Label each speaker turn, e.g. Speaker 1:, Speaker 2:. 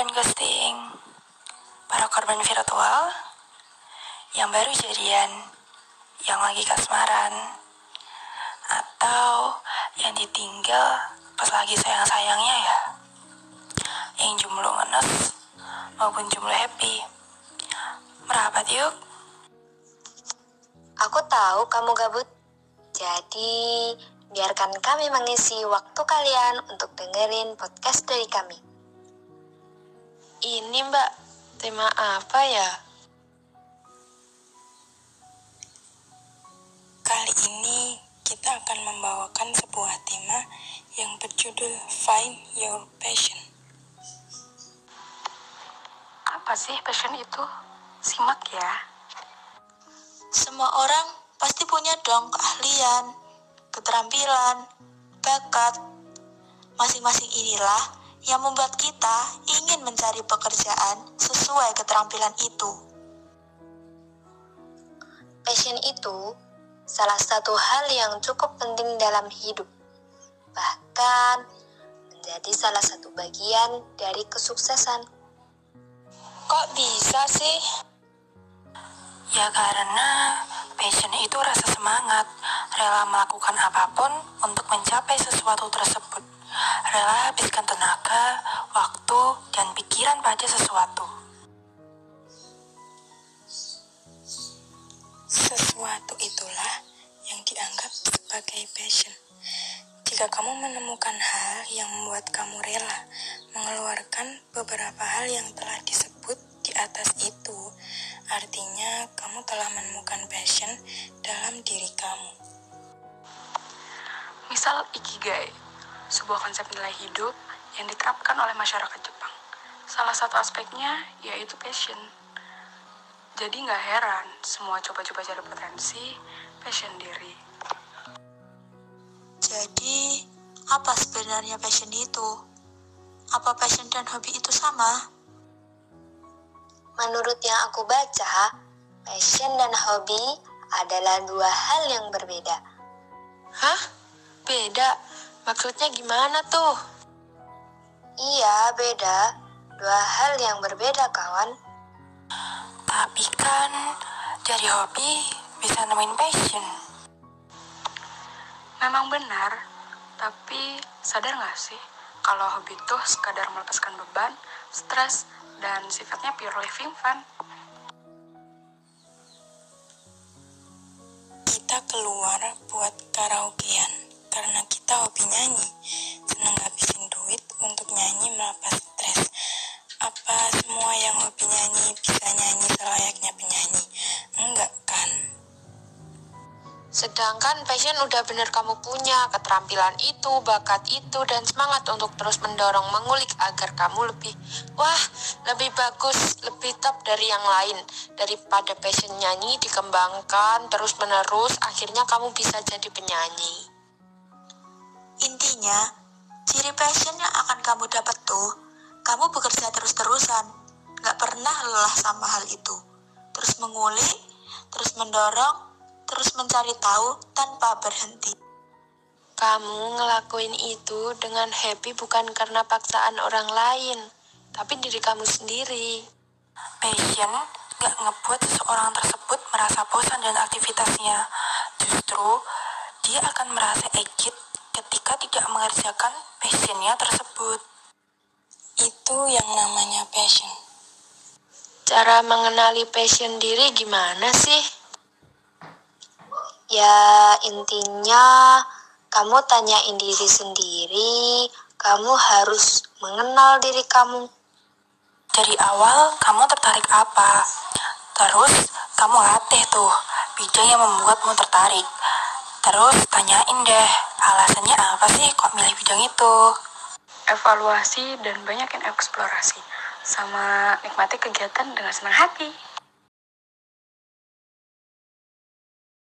Speaker 1: korban ghosting, para korban virtual, yang baru jadian, yang lagi kasmaran, atau yang ditinggal pas lagi sayang-sayangnya ya, yang jumlah ngenes maupun jumlah happy. Merapat yuk.
Speaker 2: Aku tahu kamu gabut, jadi biarkan kami mengisi waktu kalian untuk dengerin podcast dari kami.
Speaker 3: Ini mbak, tema apa ya?
Speaker 1: Kali ini kita akan membawakan sebuah tema yang berjudul Find Your Passion. Apa sih passion itu? Simak ya.
Speaker 3: Semua orang pasti punya dong keahlian, keterampilan, bakat. Masing-masing inilah yang membuat kita ingin mencari pekerjaan sesuai keterampilan itu.
Speaker 2: Passion itu salah satu hal yang cukup penting dalam hidup, bahkan menjadi salah satu bagian dari kesuksesan.
Speaker 3: Kok bisa sih?
Speaker 1: Ya karena passion itu rasa semangat, rela melakukan apa pun untuk mencapai sesuatu tersebut. Rela habiskan tenaga, waktu, dan pikiran pada sesuatu. Sesuatu itulah yang dianggap sebagai passion. Jika kamu menemukan hal yang membuat kamu rela mengeluarkan beberapa hal yang telah disebut di atas itu, artinya kamu telah menemukan passion dalam diri kamu. Misal Ikigai, sebuah konsep nilai hidup yang diterapkan oleh masyarakat Jepang. Salah satu aspeknya yaitu passion. Jadi nggak heran semua coba-coba cari potensi passion diri.
Speaker 3: Jadi, apa sebenarnya passion itu? Apa passion dan hobi itu sama?
Speaker 2: Menurut yang aku baca, passion dan hobi adalah dua hal yang berbeda.
Speaker 3: Hah? Beda? Maksudnya gimana tuh?
Speaker 2: Iya, beda. Dua hal yang berbeda, kawan.
Speaker 1: Tapi kan jadi hobi bisa nemuin passion. Memang benar, tapi sadar nggak sih kalau hobi itu sekadar melepaskan beban, stres, dan sifatnya pure living fun. Kita keluar buat karaokean kita hobi nyanyi, senang ngabisin duit untuk nyanyi melepas stres. Apa semua yang hobi nyanyi bisa nyanyi selayaknya penyanyi? Enggak kan?
Speaker 3: Sedangkan passion udah bener kamu punya, keterampilan itu, bakat itu, dan semangat untuk terus mendorong mengulik agar kamu lebih, wah, lebih bagus, lebih top dari yang lain. Daripada passion nyanyi dikembangkan terus menerus, akhirnya kamu bisa jadi penyanyi. Intinya, ciri passion yang akan kamu dapat tuh, kamu bekerja terus-terusan, gak pernah lelah sama hal itu. Terus mengulik, terus mendorong, terus mencari tahu tanpa berhenti. Kamu ngelakuin itu dengan happy bukan karena paksaan orang lain, tapi diri kamu sendiri. Passion gak ngebuat seseorang tersebut merasa bosan dengan aktivitasnya. Justru, dia akan merasa exit ketika tidak mengerjakan passionnya tersebut. Itu yang namanya passion. Cara mengenali passion diri gimana sih?
Speaker 2: Ya, intinya kamu tanyain diri sendiri, kamu harus mengenal diri kamu.
Speaker 1: Dari awal kamu tertarik apa? Terus kamu latih tuh bidang yang membuatmu tertarik. Terus tanyain deh, alasannya apa sih kok milih bidang itu? Evaluasi dan banyakin eksplorasi, sama nikmati kegiatan dengan senang hati.